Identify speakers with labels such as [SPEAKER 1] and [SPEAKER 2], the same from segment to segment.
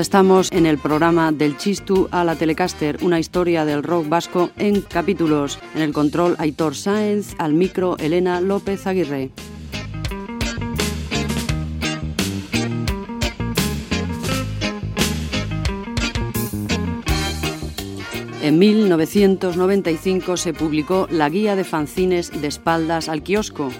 [SPEAKER 1] estamos en el programa del Chistu a la Telecaster, una historia del rock vasco en capítulos. En el control Aitor Sáenz, al micro Elena López Aguirre. En 1995 se publicó la guía de fanzines de espaldas al kiosco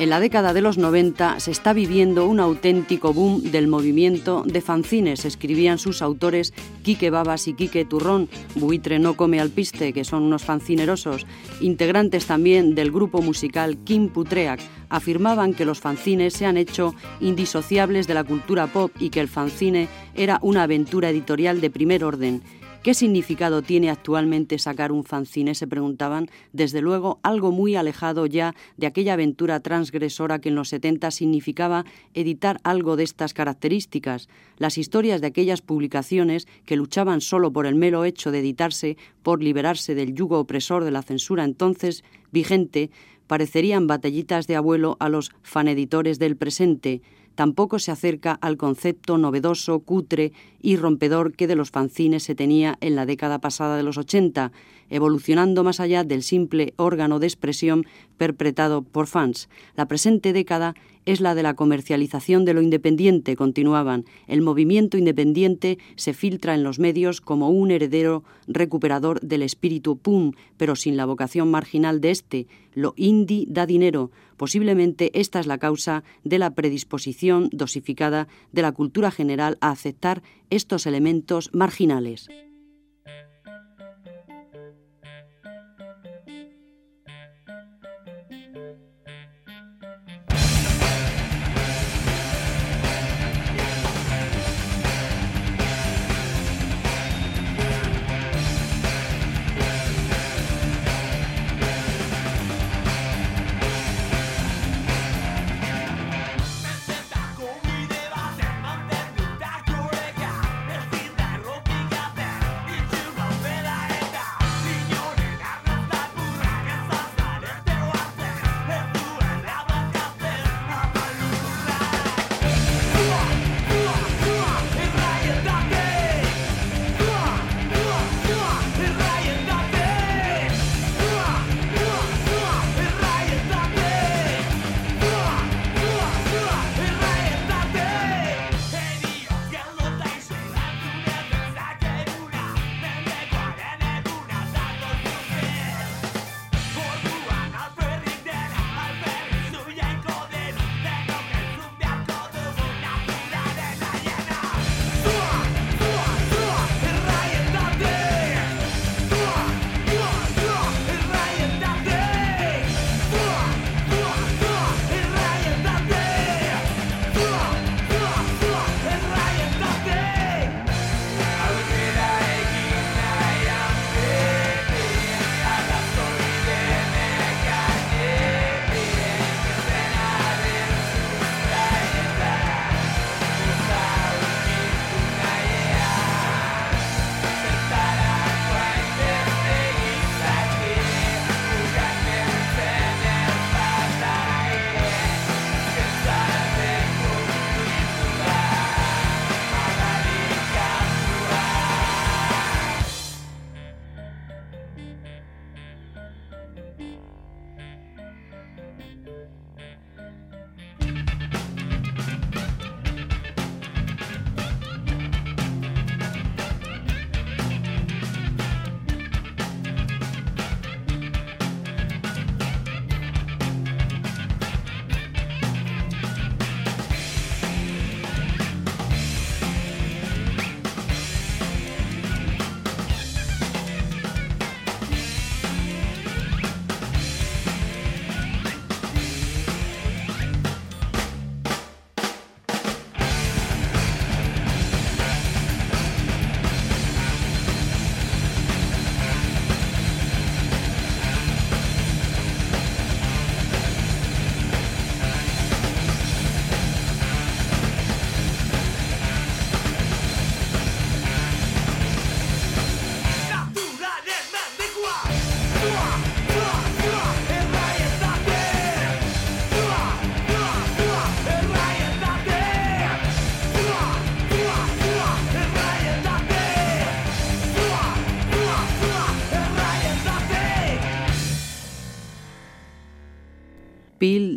[SPEAKER 1] en la década de los 90 se está viviendo un auténtico boom del movimiento de fanzines, escribían sus autores Quique Babas y Quique Turrón, Buitre no come al piste, que son unos fanzinerosos, integrantes también del grupo musical Kim Putreak, afirmaban que los fanzines se han hecho indisociables de la cultura pop y que el fanzine era una aventura editorial de primer orden ¿Qué significado tiene actualmente sacar un fanzine? Se preguntaban. Desde luego, algo muy alejado ya de aquella aventura transgresora que en los 70 significaba editar algo de estas características. Las historias de aquellas publicaciones que luchaban solo por el mero hecho de editarse, por liberarse del yugo opresor de la censura entonces vigente, parecerían batallitas de abuelo a los faneditores del presente tampoco se acerca al concepto novedoso, cutre y rompedor que de los fanzines se tenía en la década pasada de los 80, evolucionando más allá del simple órgano de expresión perpetrado por fans. La presente década es la de la comercialización de lo independiente, continuaban. El movimiento independiente se filtra en los medios como un heredero recuperador del espíritu pum, pero sin la vocación marginal de este. Lo indie da dinero. Posiblemente esta es la causa de la predisposición dosificada de la cultura general a aceptar estos elementos marginales.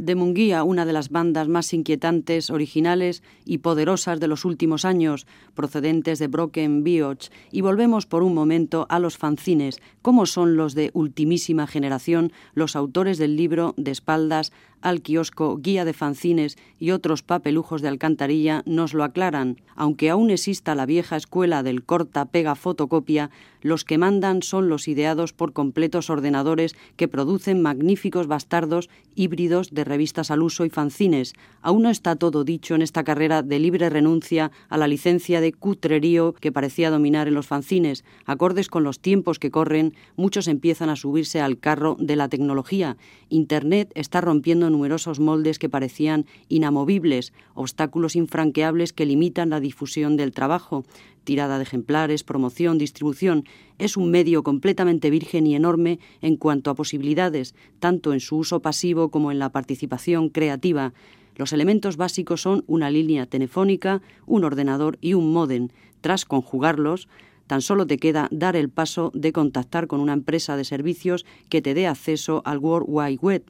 [SPEAKER 1] De Munguía, una de las bandas más inquietantes, originales y poderosas de los últimos años, procedentes de Broken Bioch, y volvemos por un momento a los fanzines, como son los de ultimísima generación, los autores del libro De espaldas al kiosco, guía de fanzines y otros papelujos de alcantarilla nos lo aclaran. Aunque aún exista la vieja escuela del corta, pega, fotocopia, los que mandan son los ideados por completos ordenadores que producen magníficos bastardos híbridos de revistas al uso y fanzines. Aún no está todo dicho en esta carrera de libre renuncia a la licencia de cutrerío que parecía dominar en los fanzines. Acordes con los tiempos que corren, muchos empiezan a subirse al carro de la tecnología. Internet está rompiendo numerosos moldes que parecían inamovibles, obstáculos infranqueables que limitan la difusión del trabajo tirada de ejemplares, promoción, distribución, es un medio completamente virgen y enorme en cuanto a posibilidades, tanto en su uso pasivo como en la participación creativa. Los elementos básicos son una línea telefónica, un ordenador y un modem. Tras conjugarlos, tan solo te queda dar el paso de contactar con una empresa de servicios que te dé acceso al World Wide Web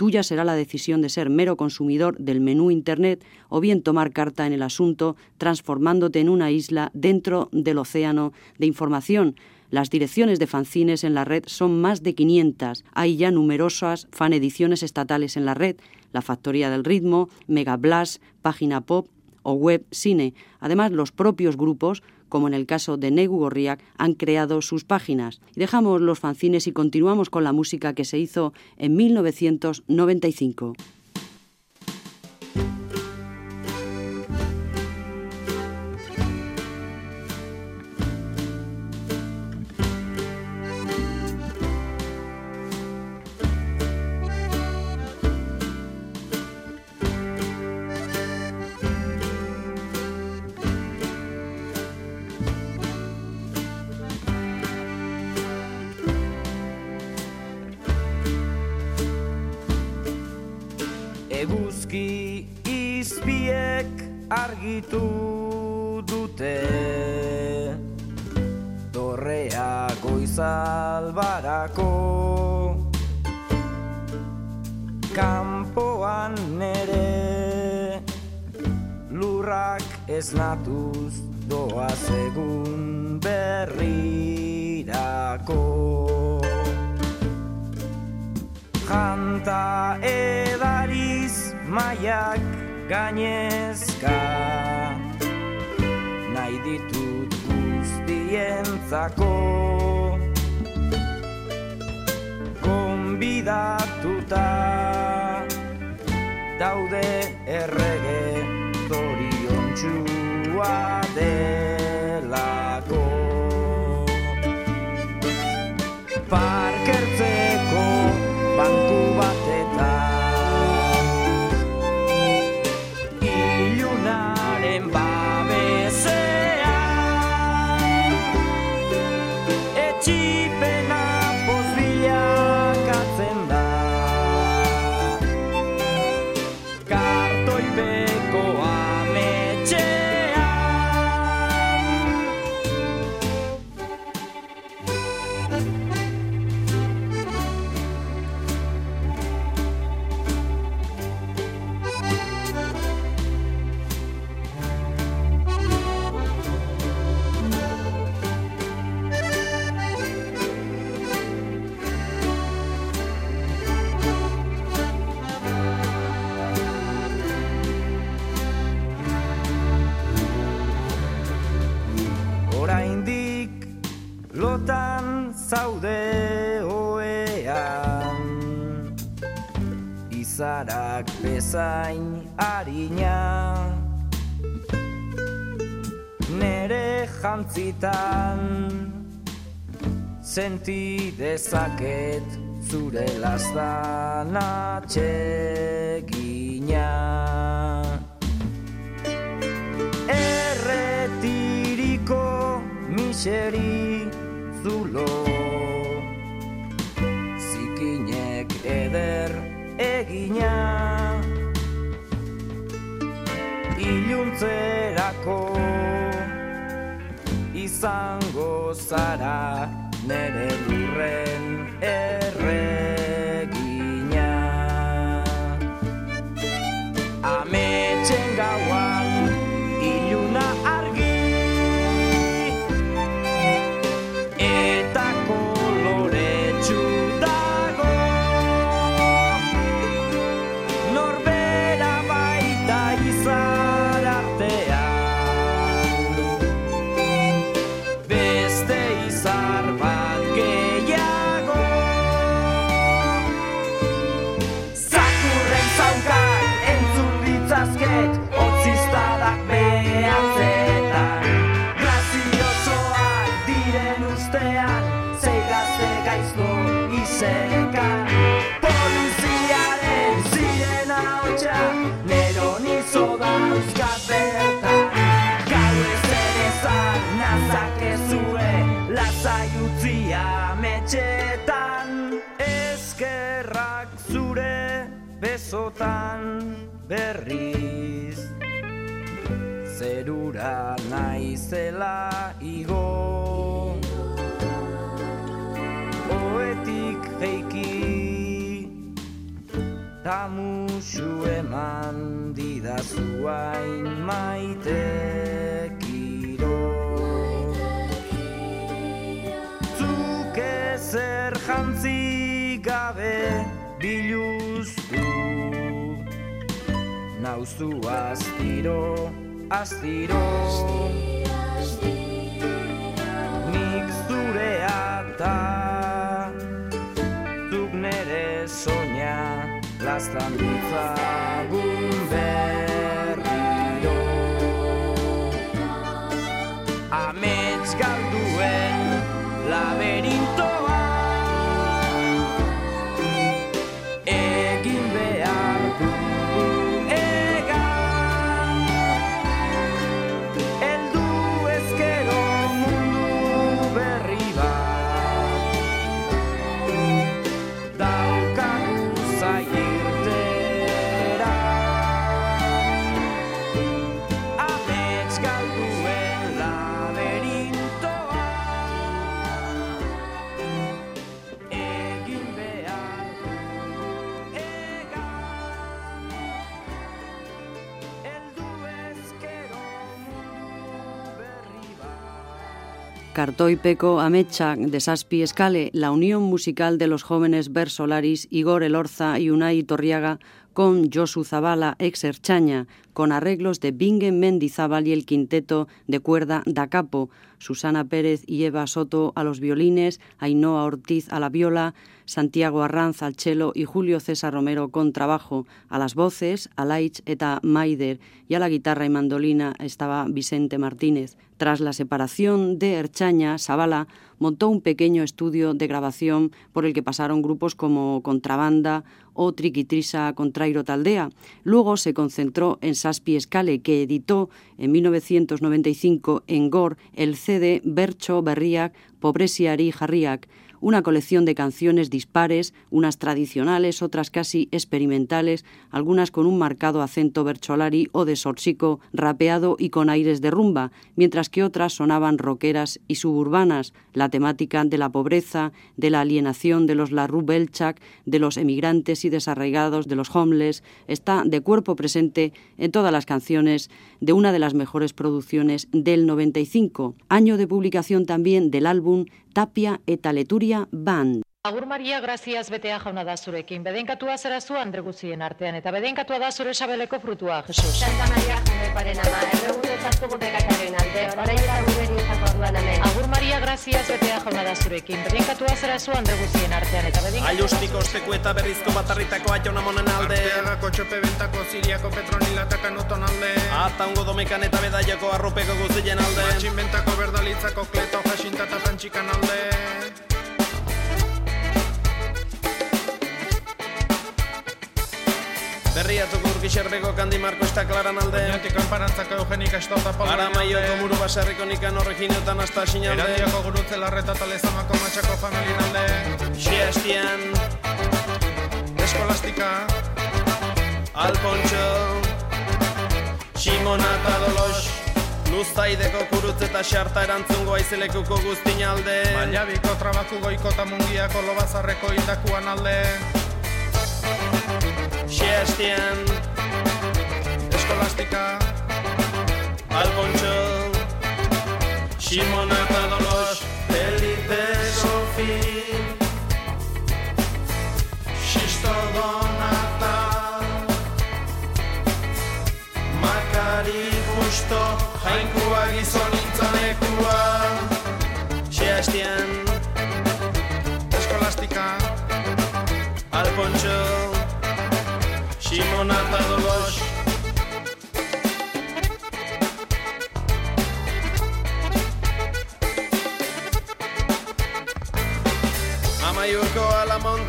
[SPEAKER 1] Tuya será la decisión de ser mero consumidor del menú Internet o bien tomar carta en el asunto, transformándote en una isla dentro del océano de información. Las direcciones de fanzines en la red son más de 500. Hay ya numerosas fanediciones estatales en la red, la Factoría del Ritmo, Mega Blast, Página Pop o Web Cine. Además, los propios grupos como en el caso de Negu Gorriak, han creado sus páginas. Dejamos los fanzines y continuamos con la música que se hizo en 1995.
[SPEAKER 2] Argitu dute. Dorrea goizalbarako Kampoan nere Lurrak ez natuz doa segun berrirako. Janta edariz maiak gainezka nahi ditut guztientzako. Konbidatuta daude errege Izarak bezain harina Nere jantzitan Senti dezaket zure lastan atxegina Erretiriko miseri zulo egina Iluntzerako izango zara nere lurren erregina. Ametxen gauan Zerura naizela igo. Oetik jeiki Ta musu eman didazu hain maitekiro Zuk ezer jantzi gabe biluztu Nauzu astiro, astiro. Nik zurea ta Zuk nere soña Lastan ditzagun bat
[SPEAKER 1] Cartoipeco Amecha de Saspi Escale, la unión musical de los jóvenes Versolaris Igor Elorza y Unai Torriaga con Josu Zabala ex Erchaña, con arreglos de Bingen Mendizábal y el quinteto de cuerda Da Capo, Susana Pérez y Eva Soto a los violines, Ainhoa Ortiz a la viola, Santiago Arranz al cello y Julio César Romero con trabajo. A las voces, Alaich eta Maider y a la guitarra y mandolina estaba Vicente Martínez. Tras la separación de Erchaña, Zabala montó un pequeño estudio de grabación por el que pasaron grupos como Contrabanda o Triquitrisa Contrairo Taldea. Luego se concentró en Saspi Escale, que editó en 1995 en Gor el CD Bercho Berriak Pobresiari Jarriak, una colección de canciones dispares, unas tradicionales, otras casi experimentales, algunas con un marcado acento bercholari o de sorsico rapeado y con aires de rumba, mientras que otras sonaban rockeras y suburbanas, la temática de la pobreza, de la alienación de los Larru Belchak, de los emigrantes y desarraigados, de los homeless, está de cuerpo presente en todas las canciones de una de las mejores producciones del 95, año de publicación también del álbum Tapia eta Leturia Band.
[SPEAKER 3] Agur Maria, graziaz betea jauna da zurekin. Bedenkatua zera zu Andre guztien artean, eta bedenkatua da zure sabeleko frutua, Jesus.
[SPEAKER 4] Santa Maria Joseparen ama, erregutu ezaztugu bekataren alde, orain eta gure nintzako orduan hemen.
[SPEAKER 3] Agur Maria, graziaz betea jauna da zurekin. Bedenkatua zera zu Andre guztien artean, eta bedenkatua...
[SPEAKER 5] Aiustiko osteko eta berrizko batarritako aiona monen alde
[SPEAKER 6] Arteagako txope bentako siriako petronilata kanuton alde
[SPEAKER 5] Ataungo domekan eta bedaiako arropeko guztien alde
[SPEAKER 6] Matxin bentako berdalitzako kleto jasinta eta tantxikan alde
[SPEAKER 5] Berriatuko urkixerdeko kandi marko esta klaran alde.
[SPEAKER 6] Oñatik kanparantzako eugenik estauta polo
[SPEAKER 5] Ara maioko muru basarriko nikan horreginotan hasta sinalde
[SPEAKER 6] Erandiako gurutze larreta eta lezamako matxako familien alde.
[SPEAKER 5] Xiestian,
[SPEAKER 6] Eskolastika.
[SPEAKER 5] Alpontxo Simona eta Dolos Luztaideko kurutze eta xarta erantzungo aizelekuko guztin alde.
[SPEAKER 6] Maiabiko trabaku goiko eta mungiako lobazarreko indakuan alde
[SPEAKER 5] bestien Eskolastika Alpontxo Simona eta Dolos Felipe Sofi Xisto Donata Makari Justo. Jainkua gizonintzanekua
[SPEAKER 6] Xiestien
[SPEAKER 5] Xiestien Simona Pavlosh.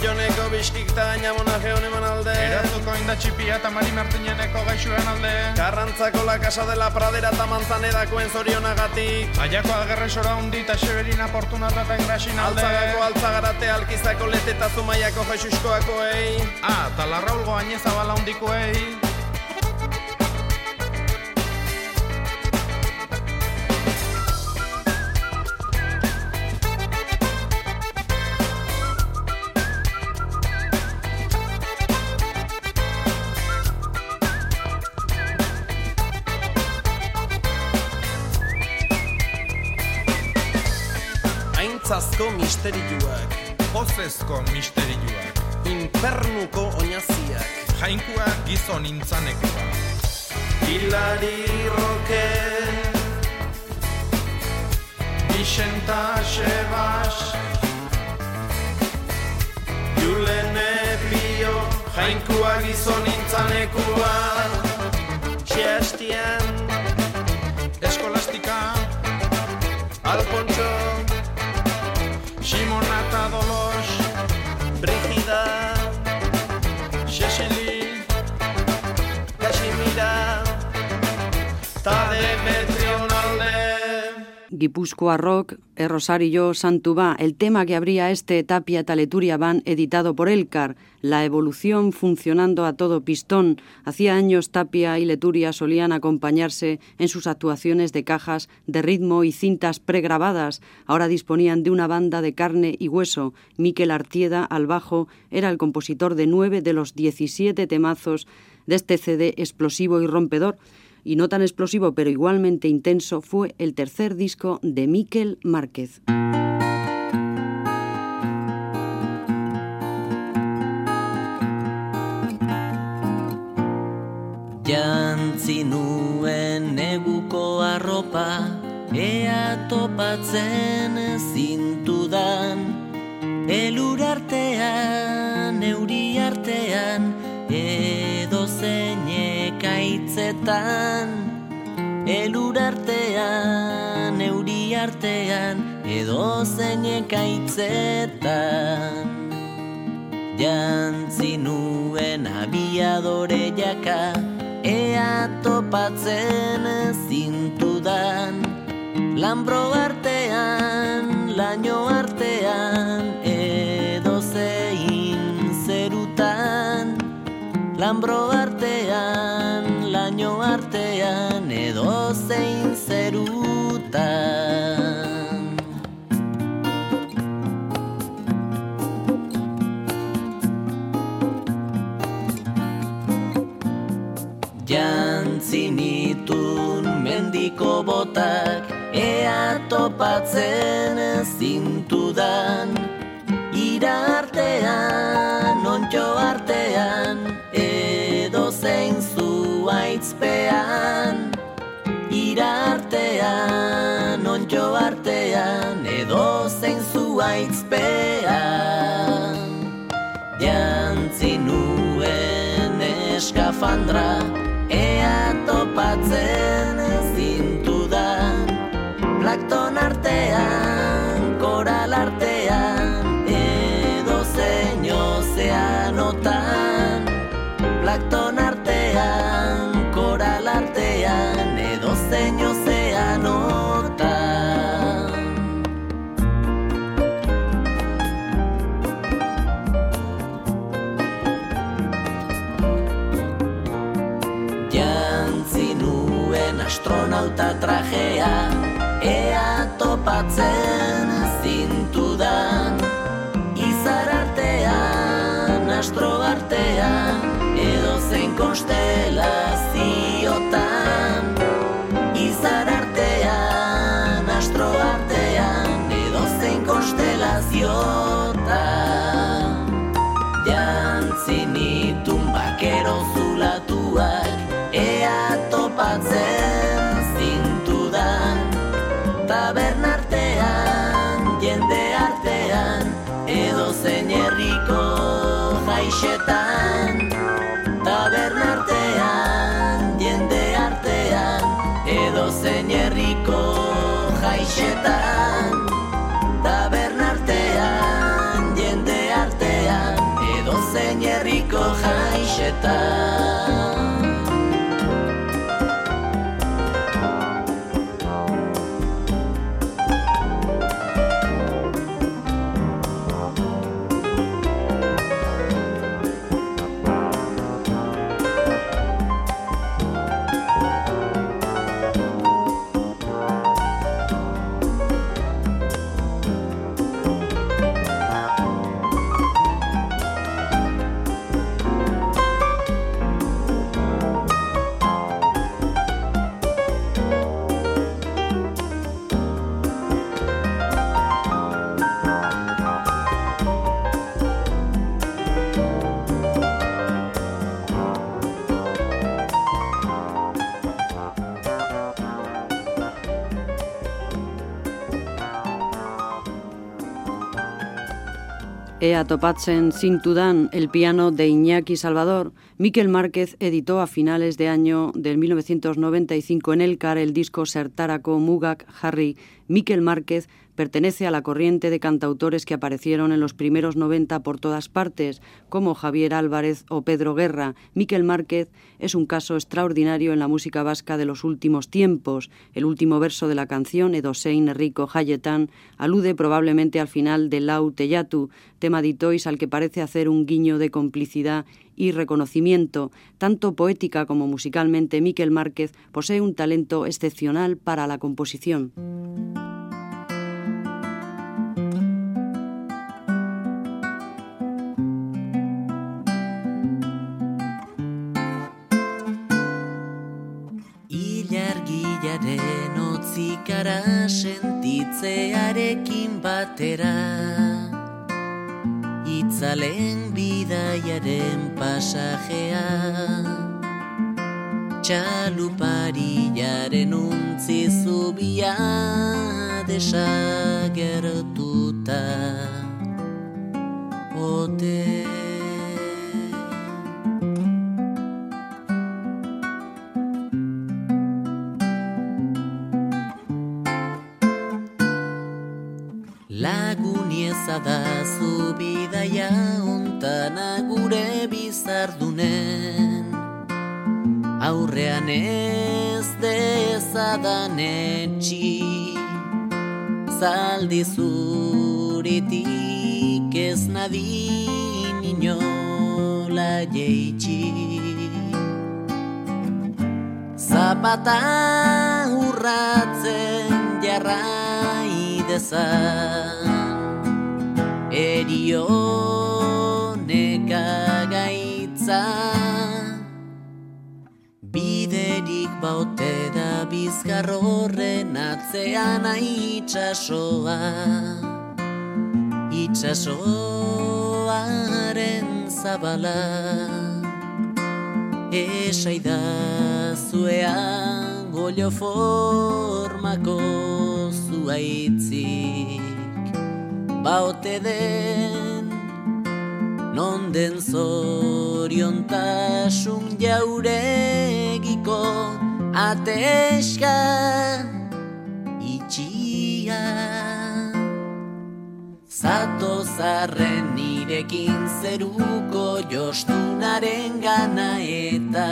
[SPEAKER 5] joneko bizkik ta gaina monaje honeman alde.
[SPEAKER 6] Erazuko inda txipia eta mari martineneko gaixuen alde.
[SPEAKER 5] Karrantzako la casa de la pradera eta mantzanedakuen zorionagatik.
[SPEAKER 6] Aiako algerre sora hundi eta xeberina portunarra eta engrasin alde.
[SPEAKER 5] Altzagako altzagarate alkizako lete eta zumaiako jesuskoako ei
[SPEAKER 6] Ah, talarraulgo ainez abala hundiko
[SPEAKER 5] ei misterioak
[SPEAKER 6] Pozezko misterioak.
[SPEAKER 5] Infernuko oinaziak.
[SPEAKER 6] Jainkua gizon intzanekoa.
[SPEAKER 5] Hilari roke
[SPEAKER 6] Vicenta Sebas,
[SPEAKER 5] Julene pio Jainkua gizon intzanekua Sebastian
[SPEAKER 6] Eskolastika,
[SPEAKER 5] Alfonso
[SPEAKER 6] Simona eta
[SPEAKER 1] Guipúzcoarrok, El Rosario Santuba, el tema que abría este Tapia Taleturia Van editado por Elcar, La evolución funcionando a todo pistón. Hacía años Tapia y Leturia solían acompañarse en sus actuaciones de cajas de ritmo y cintas pregrabadas. Ahora disponían de una banda de carne y hueso. Miquel Artieda, al bajo, era el compositor de nueve de los 17 temazos de este CD explosivo y rompedor y no tan explosivo pero igualmente intenso fue el tercer disco de Miquel Márquez.
[SPEAKER 7] Jantzi nuen neguko arropa Ea topatzen zintudan Elur artean, euri artean zeinek aitzetan Elur artean, euri artean Edo zeinek aitzetan Jantzi nuen abiadore jaka Ea topatzen zintudan. Lambro artean, laino artean Edo zein zerutan. Lambro artean, laino artean Edo zein zerutan. Jantzi nitun mendiko botak Ea topatzen zintudan. Ira zuaitzpean Ira artean, ontxo artean Edo zein zuaitzpean Jantzi nuen eskafandra Ea topatzen konstelaziotan izar artean astro artean edozein konstelazioa jaixetan Tabernartean, jende artean Edo zein herriko jaixetan
[SPEAKER 1] Ea topatzen zintudan el piano de Iñaki Salvador, Miquel Márquez editó a finales de año del 1995 en Elcar el disco Sertaraco Mugak Harry. Miquel Márquez pertenece a la corriente de cantautores que aparecieron en los primeros 90 por todas partes, como Javier Álvarez o Pedro Guerra. Miquel Márquez es un caso extraordinario en la música vasca de los últimos tiempos. El último verso de la canción, Edosein Rico Hayetán, alude probablemente al final de Lau Teyatu, tema de Itois al que parece hacer un guiño de complicidad y reconocimiento. Tanto poética como musicalmente, Miquel Márquez posee un talento excepcional para la composición.
[SPEAKER 7] Ilargiaren otzikara sentitzearekin batera. Itzalen bidaiaren pasajea. Txalupariaren untzi zubia desagertuta. Ote da zu bidaia gure bizardunen. Aurrean ez dezadan etxi Zaldi zuritik ez nadin inola jeitxi Zapata urratzen jarrai dezan Erio nekagaitza. Biderik baute da bizkar horren atzean itxasoa Itxasoaren zabala. Esaida zuean golio formako zuaitzik Baote den non den zoriontasun jauregiko ateska itxia. Zato zarren nirekin zeruko jostunaren gana eta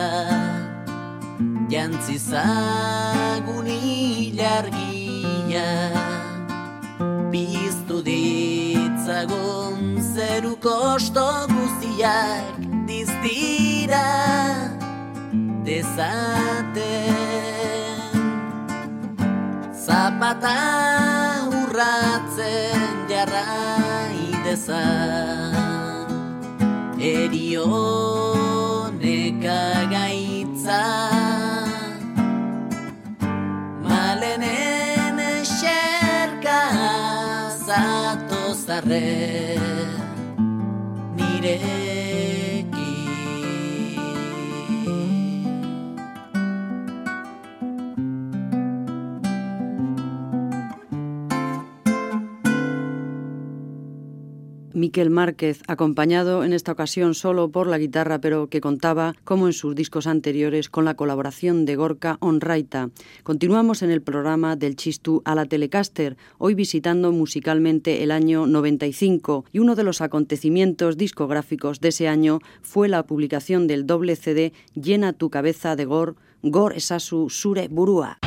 [SPEAKER 7] Jantzi zagun ilargia Biztu ditzagun zeru kosto guztiak Dizdira dezaten Zapata urratzen jarrai dezan Erio nekagaitza Malenen zarre nire
[SPEAKER 8] Miquel Márquez, acompañado en esta ocasión solo por la guitarra, pero que contaba, como en sus discos anteriores, con la colaboración de Gorka Onraita. Continuamos en el programa del Chistu a la Telecaster, hoy visitando musicalmente el año 95, y uno de los acontecimientos discográficos de ese año fue la publicación del doble CD Llena tu cabeza de Gor, Gor Esasu Sure Burua.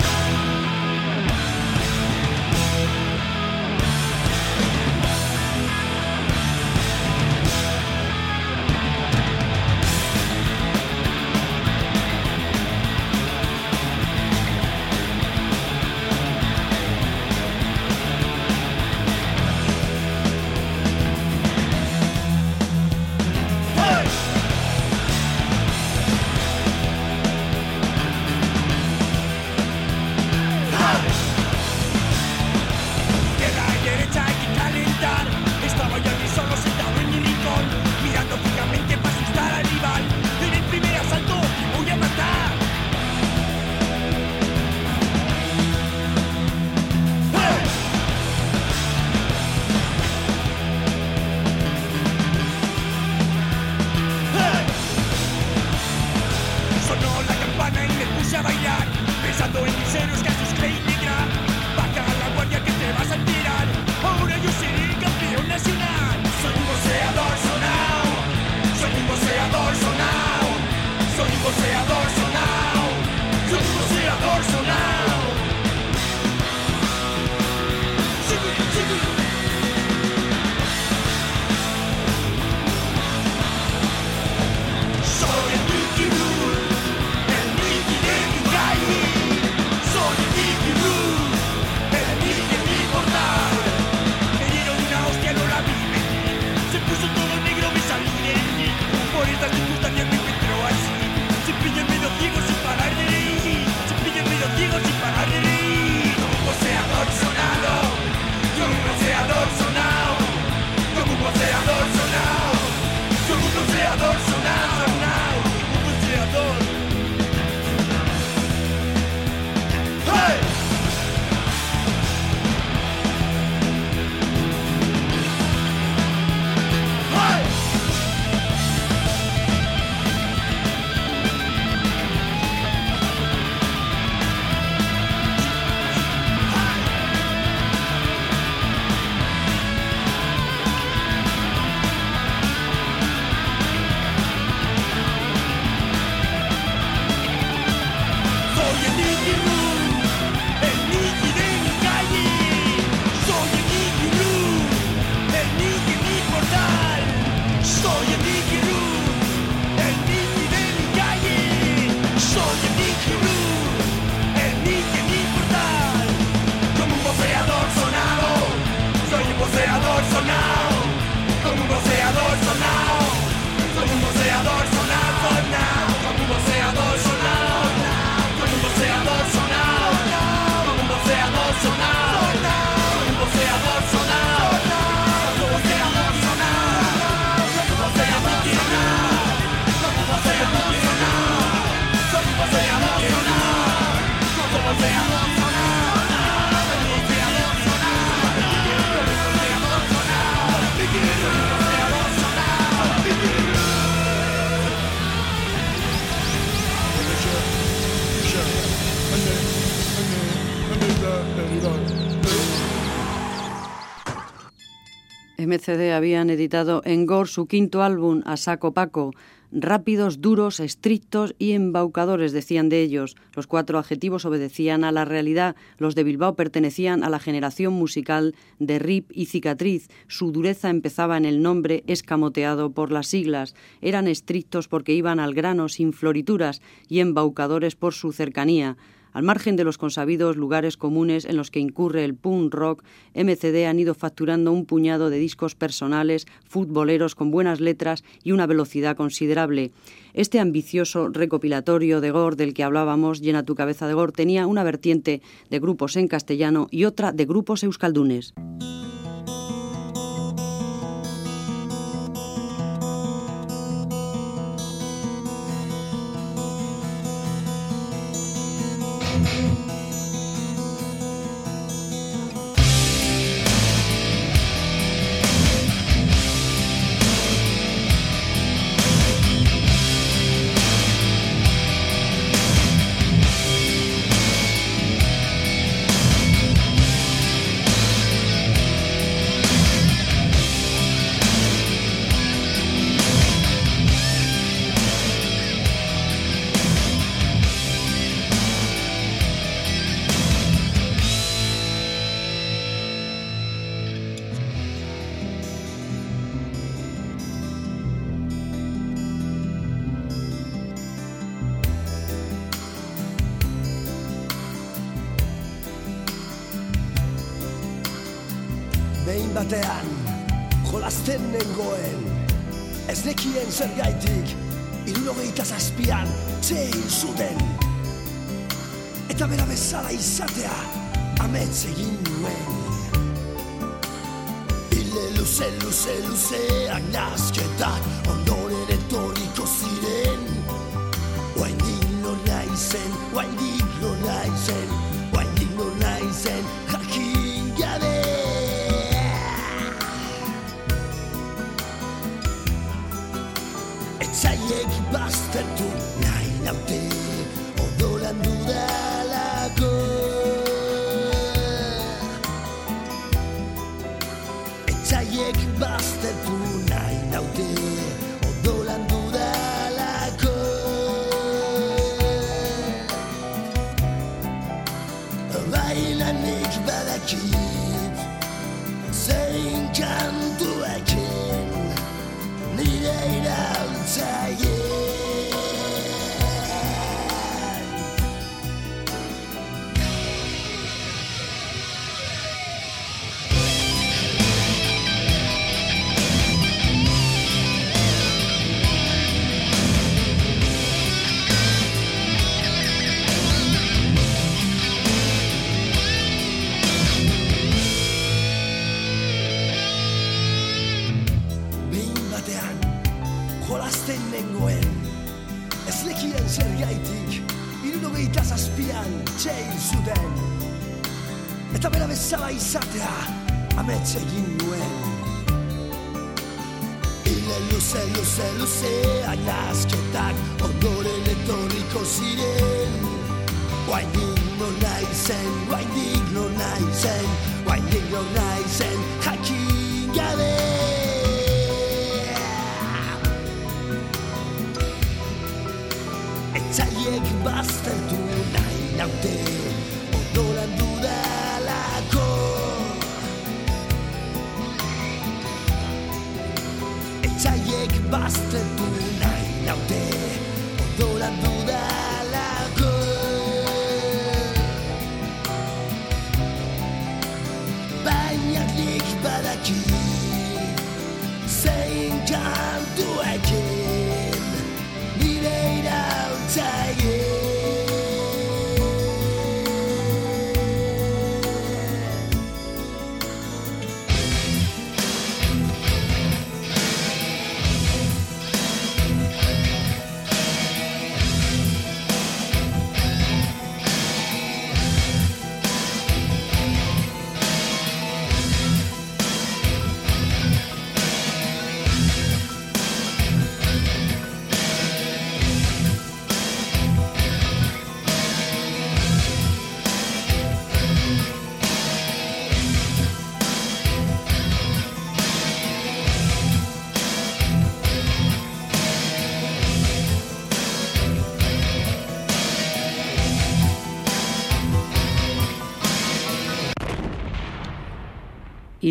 [SPEAKER 8] MCD habían editado en Gore su quinto álbum, A Saco Paco. Rápidos, duros, estrictos y embaucadores, decían de ellos. Los cuatro adjetivos obedecían a la realidad. Los de Bilbao pertenecían a la generación musical de Rip y Cicatriz. Su dureza empezaba en el nombre escamoteado por las siglas. Eran estrictos porque iban al grano sin florituras y embaucadores por su cercanía. Al margen de los consabidos lugares comunes en los que incurre el punk rock, MCD han ido facturando un puñado de discos personales, futboleros con buenas letras y una velocidad considerable. Este ambicioso recopilatorio de Gore del que hablábamos, Llena tu cabeza de Gore, tenía una vertiente de grupos en castellano y otra de grupos euskaldunes.
[SPEAKER 9] Zer gaitik Irurogeita zazpian txein zuten. Eta bera bezala izatea Amets egin nuen. Ile luze, luze, luzeak nazketak Ondoren etorriko ziren. Oaindik lo naizen, oaindik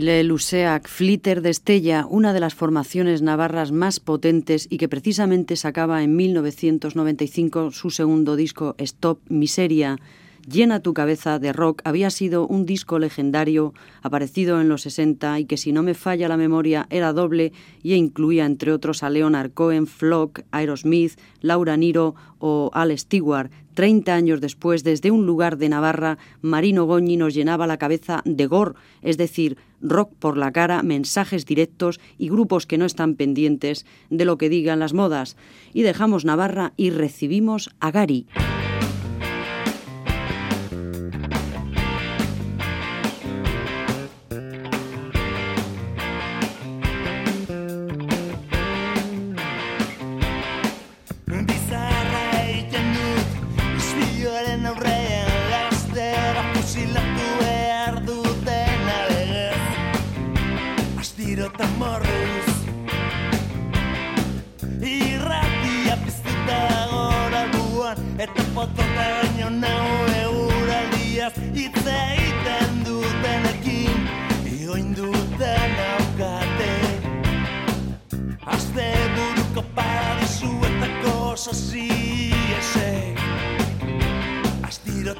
[SPEAKER 9] Ile
[SPEAKER 1] Luseac, Flitter de Estella, una de las formaciones navarras más potentes y que precisamente sacaba en 1995 su segundo disco Stop Miseria. Llena tu cabeza de rock había sido un disco legendario aparecido en los 60 y que si no me falla la memoria era doble y incluía entre otros a Leonard Cohen, Flock, Aerosmith, Laura Niro o Al Stewart. Treinta años después, desde un lugar de Navarra, Marino Goñi nos llenaba la cabeza de gore, es decir, rock por la cara, mensajes directos y grupos que no están pendientes de lo que digan las modas. Y dejamos Navarra y recibimos a Gary.
[SPEAKER 8] Paradizuetako sasiesek Astiro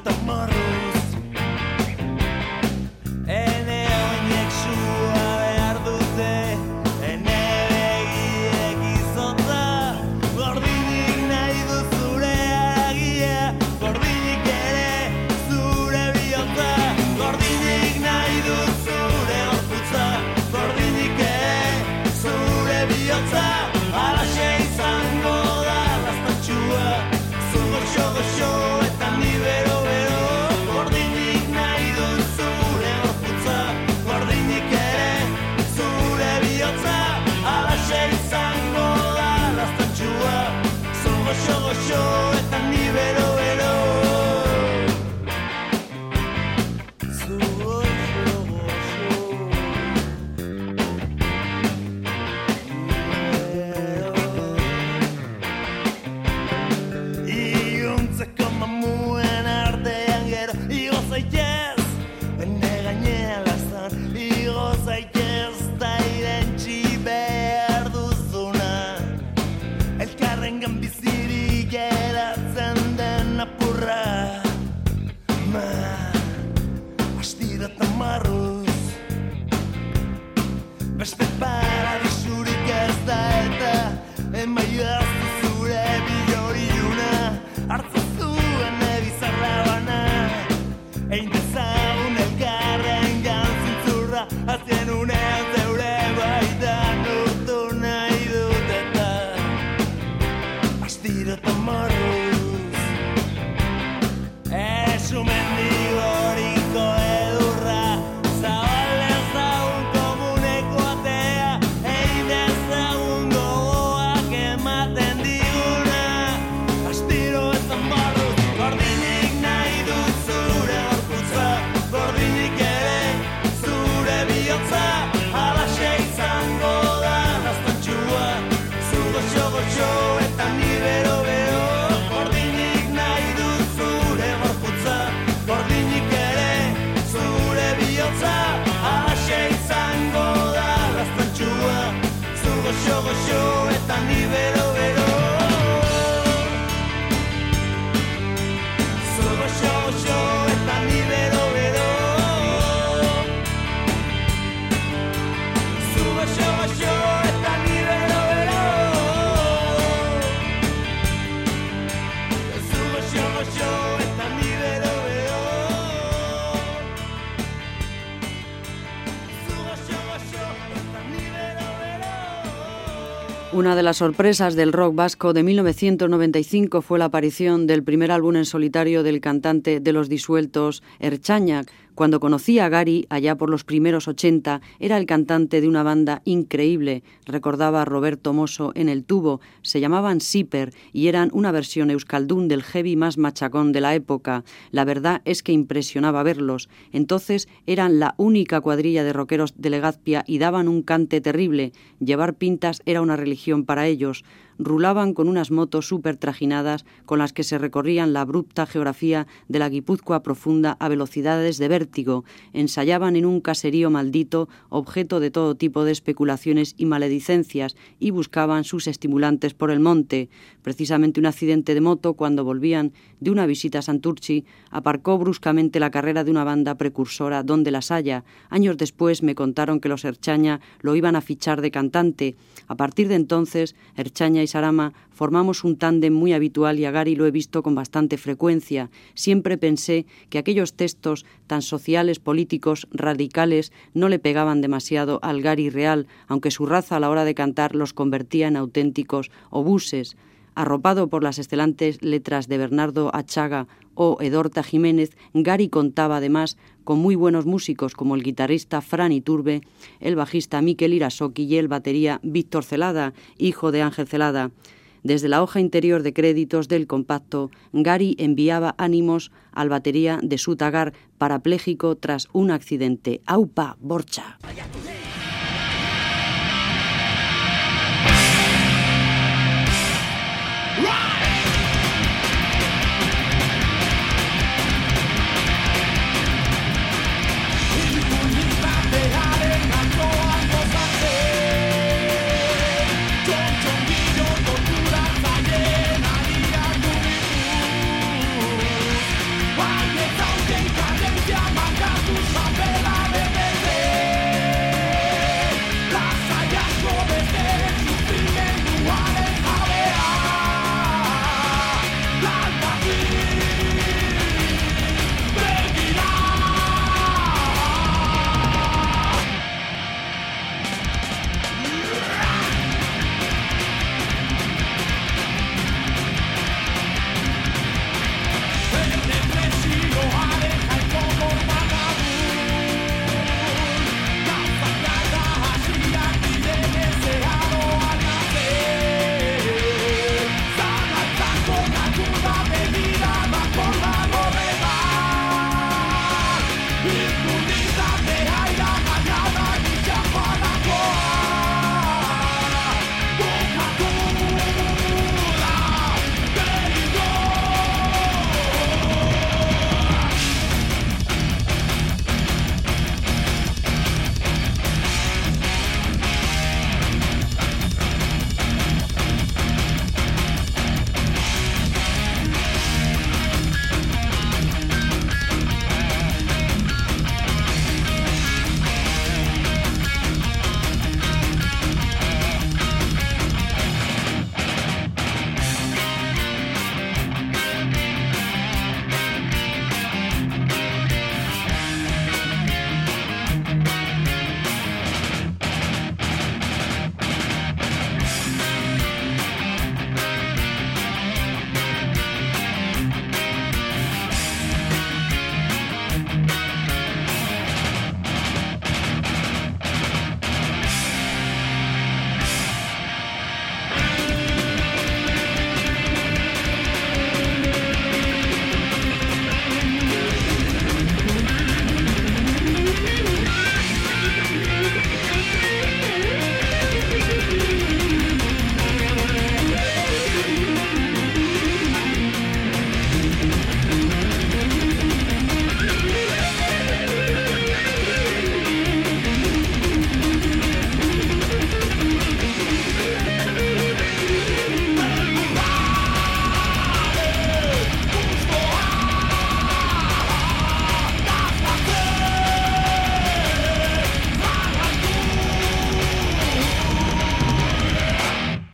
[SPEAKER 1] Una de las sorpresas del rock vasco de 1995 fue la aparición del primer álbum en solitario del cantante de Los Disueltos, Erchañac, cuando conocí a Gary, allá por los primeros 80, era el cantante de una banda increíble, recordaba Roberto Mosso en el tubo, se llamaban Siper y eran una versión euskaldún del heavy más machacón de la época. La verdad es que impresionaba verlos. Entonces eran la única cuadrilla de rockeros de Legazpia y daban un cante terrible. Llevar pintas era una religión para ellos rulaban con unas motos súper trajinadas con las que se recorrían la abrupta geografía de la Guipúzcoa profunda a velocidades de vértigo, ensayaban en un caserío maldito, objeto de todo tipo de especulaciones y maledicencias, y buscaban sus estimulantes por el monte. Precisamente un accidente de moto, cuando volvían de una visita a Santurchi, aparcó bruscamente la carrera de una banda precursora donde las haya. Años después me contaron que los Erchaña lo iban a fichar de cantante. A partir de entonces, Erchaña y Sarama formamos un tándem muy habitual y a Gary lo he visto con bastante frecuencia. Siempre pensé que aquellos textos tan sociales, políticos, radicales, no le pegaban demasiado al Gary real, aunque su raza a la hora de cantar los convertía en auténticos obuses. Arropado por las excelentes letras de Bernardo Achaga o Edorta Jiménez, Gary contaba además con muy buenos músicos como el guitarrista Fran Iturbe, el bajista Miquel Irasoki y el batería Víctor Celada, hijo de Ángel Celada. Desde la hoja interior de créditos del compacto, Gary enviaba ánimos al batería de Sutagar, parapléjico tras un accidente. ¡Aupa, Borcha!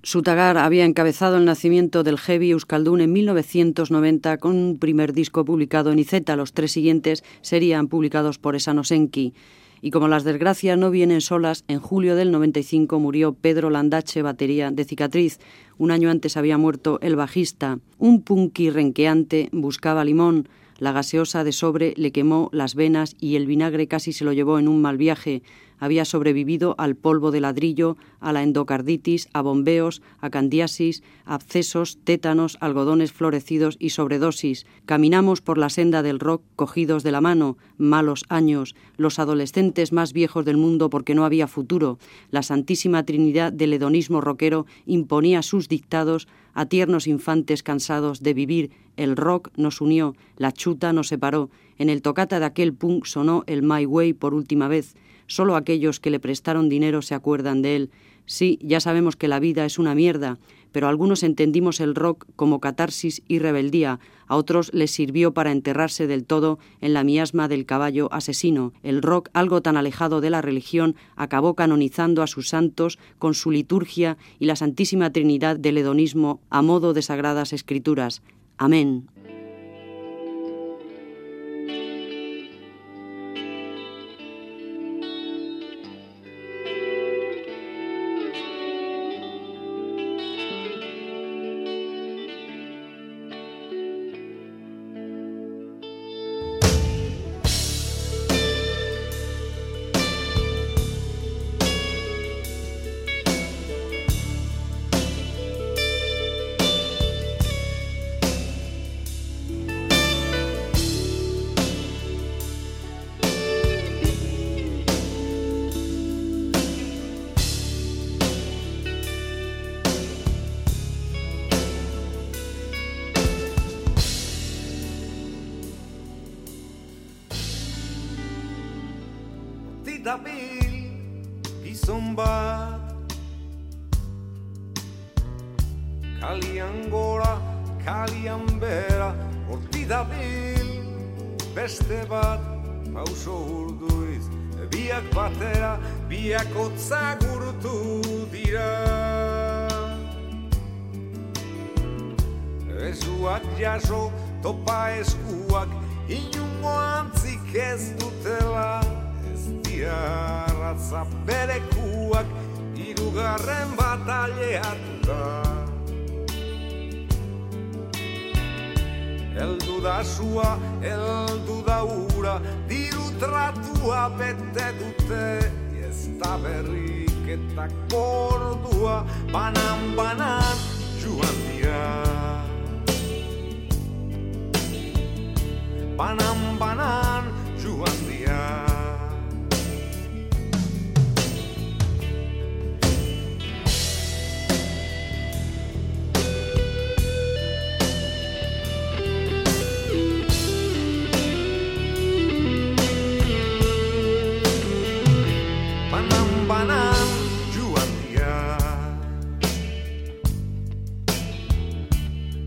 [SPEAKER 1] Sutagar había encabezado el nacimiento del heavy euskaldun en 1990 con un primer disco publicado en Izeta. Los tres siguientes serían publicados por Esanosenki. Y como las desgracias no vienen solas, en julio del 95 murió Pedro Landache, batería de cicatriz. Un año antes había muerto el bajista. Un punky renqueante buscaba limón. La gaseosa de sobre le quemó las venas y el vinagre casi se lo llevó en un mal viaje había sobrevivido al polvo de ladrillo, a la endocarditis, a bombeos, a candiasis, abscesos, tétanos, algodones florecidos y sobredosis. Caminamos por la senda del rock cogidos de la mano, malos años, los adolescentes más viejos del mundo porque no había futuro. La Santísima Trinidad del hedonismo rockero imponía sus dictados a tiernos infantes cansados de vivir. El rock nos unió, la chuta nos separó. En el tocata de aquel punk sonó el My Way por última vez. Solo aquellos que le prestaron dinero se acuerdan de él. Sí, ya sabemos que la vida es una mierda, pero algunos entendimos el rock como catarsis y rebeldía, a otros les sirvió para enterrarse del todo en la miasma del caballo asesino. El rock, algo tan alejado de la religión, acabó canonizando a sus santos con su liturgia y la Santísima Trinidad del hedonismo a modo de sagradas escrituras. Amén.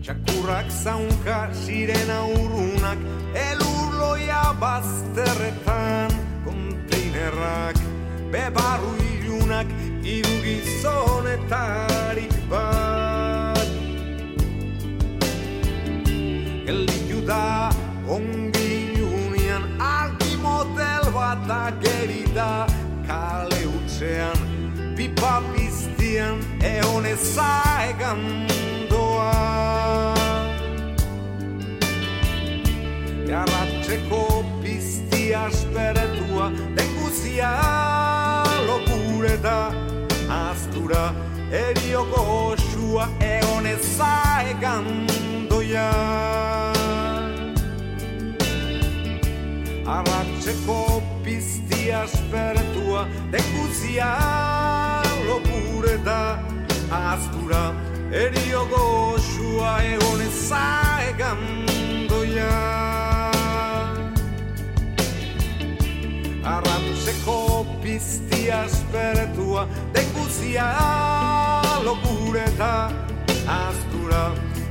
[SPEAKER 6] Txakurrak zaunka sirena urunak Elurloia bazterretan Konteinerrak bebarru ilunak Iru gizonetarik bat. Gelditu da ongi ilunean Argi motel bat agerida etxean Pipa biztian egon ezaegan mundoa Jarratxeko biztia esperetua Denguzia lopureta Aztura erioko osua egon ezaegan mundoa Arratxeko biztia aspertua dekuzia lopure da. Azkura erio goxua egon ezaegan doia. Arratuzeko pizti aspertua dekuzia lopure da. Azkura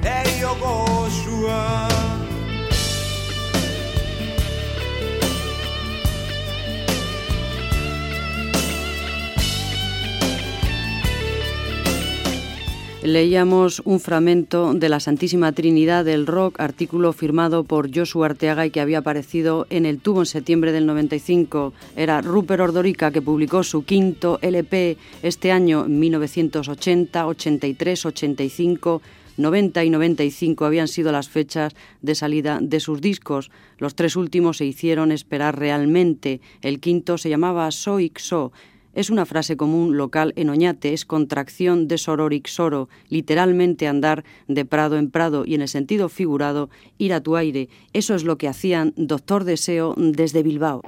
[SPEAKER 6] erio goxua
[SPEAKER 1] erio goxua. Leíamos un fragmento de la Santísima Trinidad del Rock, artículo firmado por Joshua Arteaga y que había aparecido en el tubo en septiembre del 95. Era Rupert Ordorica que publicó su quinto LP este año, 1980, 83, 85. 90 y 95 habían sido las fechas de salida de sus discos. Los tres últimos se hicieron esperar realmente. El quinto se llamaba Soixo es una frase común local en Oñate, es contracción de sororixoro, literalmente andar de prado en prado y en el sentido figurado ir a tu aire. Eso es lo que hacían Doctor Deseo desde Bilbao.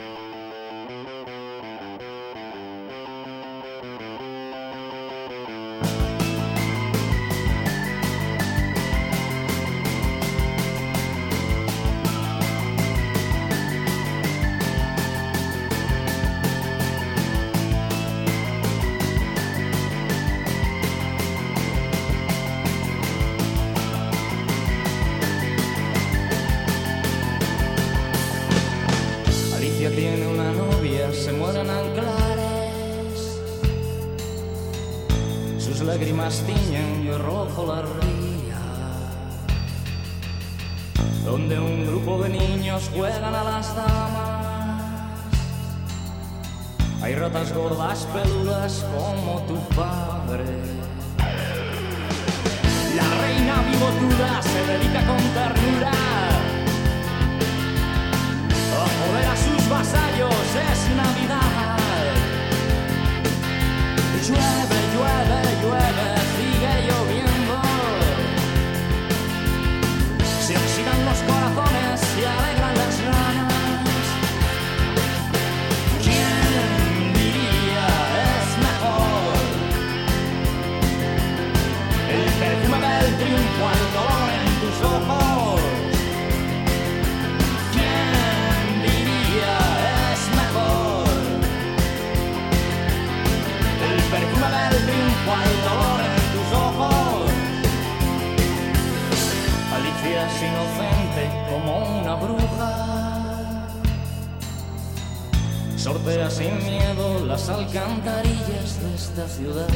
[SPEAKER 2] Esta ciudad.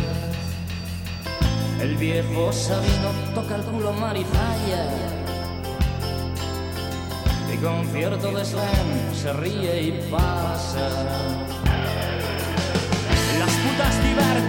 [SPEAKER 2] El viejo Sabino toca el culo a Marizaya y con cierto desdén se ríe y pasa. Las putas divertidas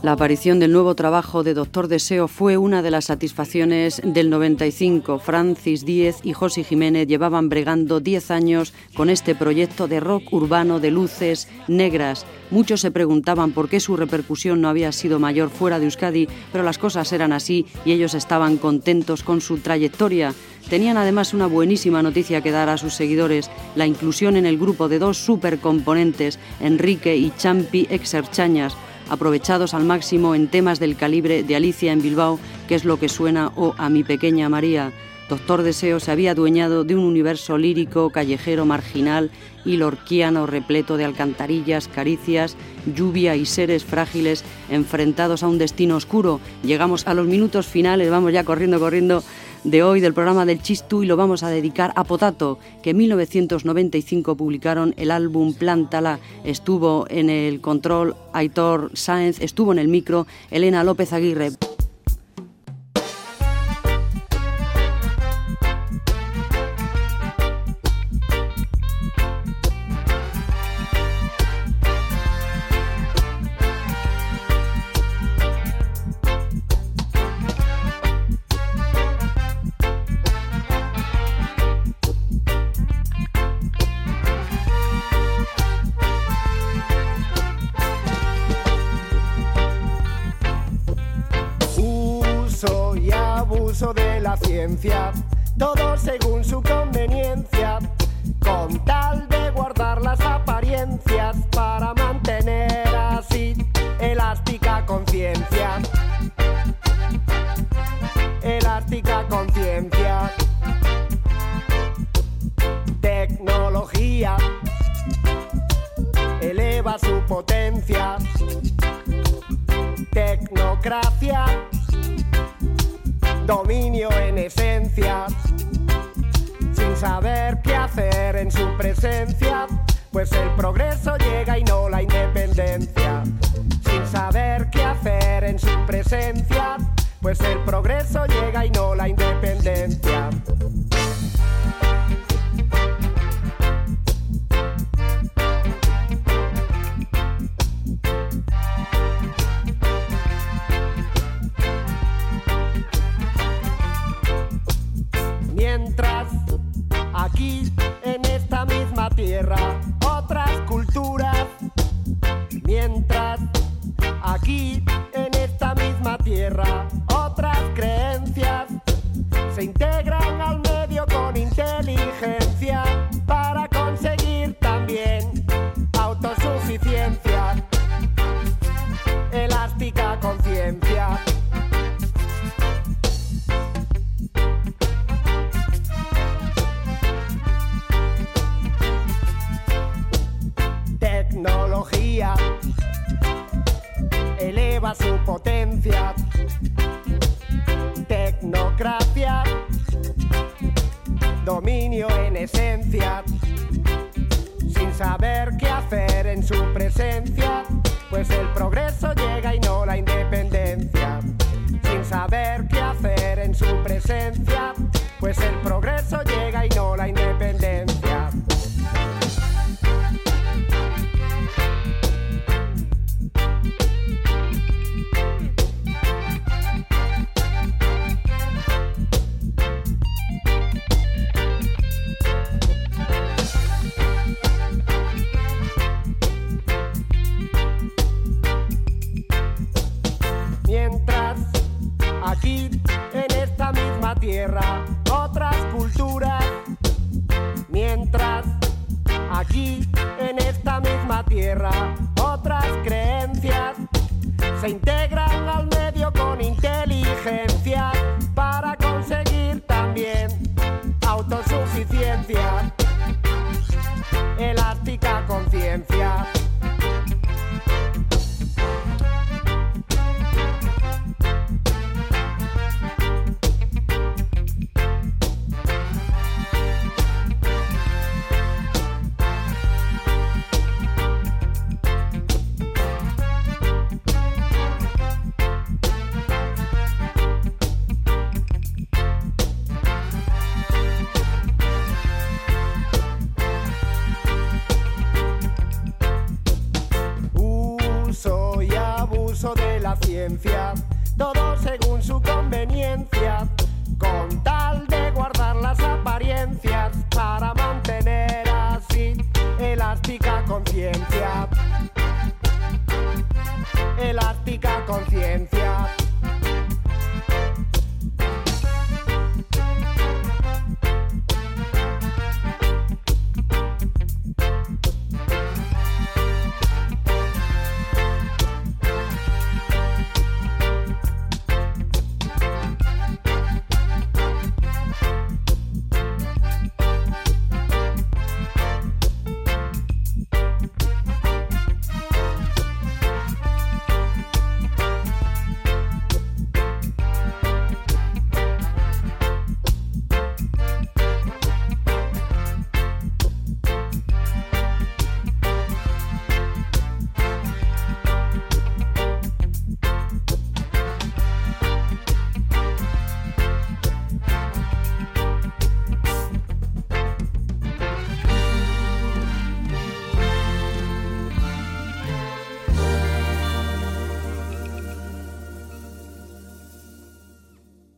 [SPEAKER 2] La
[SPEAKER 1] aparición del nuevo trabajo de Doctor Deseo fue una de las satisfacciones del 95. Francis Díez y José Jiménez llevaban bregando 10 años con este proyecto de rock urbano de luces negras. Muchos se preguntaban por qué su repercusión no había sido mayor fuera de Euskadi, pero las cosas eran así y ellos estaban contentos con su trayectoria. Tenían además una buenísima noticia que dar a sus seguidores, la inclusión en el grupo de dos supercomponentes, Enrique y Champi Exerchañas, aprovechados al máximo en temas del calibre de Alicia en Bilbao, que es lo que suena o a mi pequeña María. Doctor Deseo se había adueñado de un universo lírico, callejero, marginal y lorquiano repleto de alcantarillas, caricias, lluvia y seres frágiles enfrentados a un destino oscuro. Llegamos a los minutos finales, vamos ya corriendo, corriendo de hoy del programa del Chistu y lo vamos a dedicar a Potato, que en 1995 publicaron el álbum Plántala. Estuvo en el control Aitor Sáenz, estuvo en el micro Elena López Aguirre.
[SPEAKER 10] keep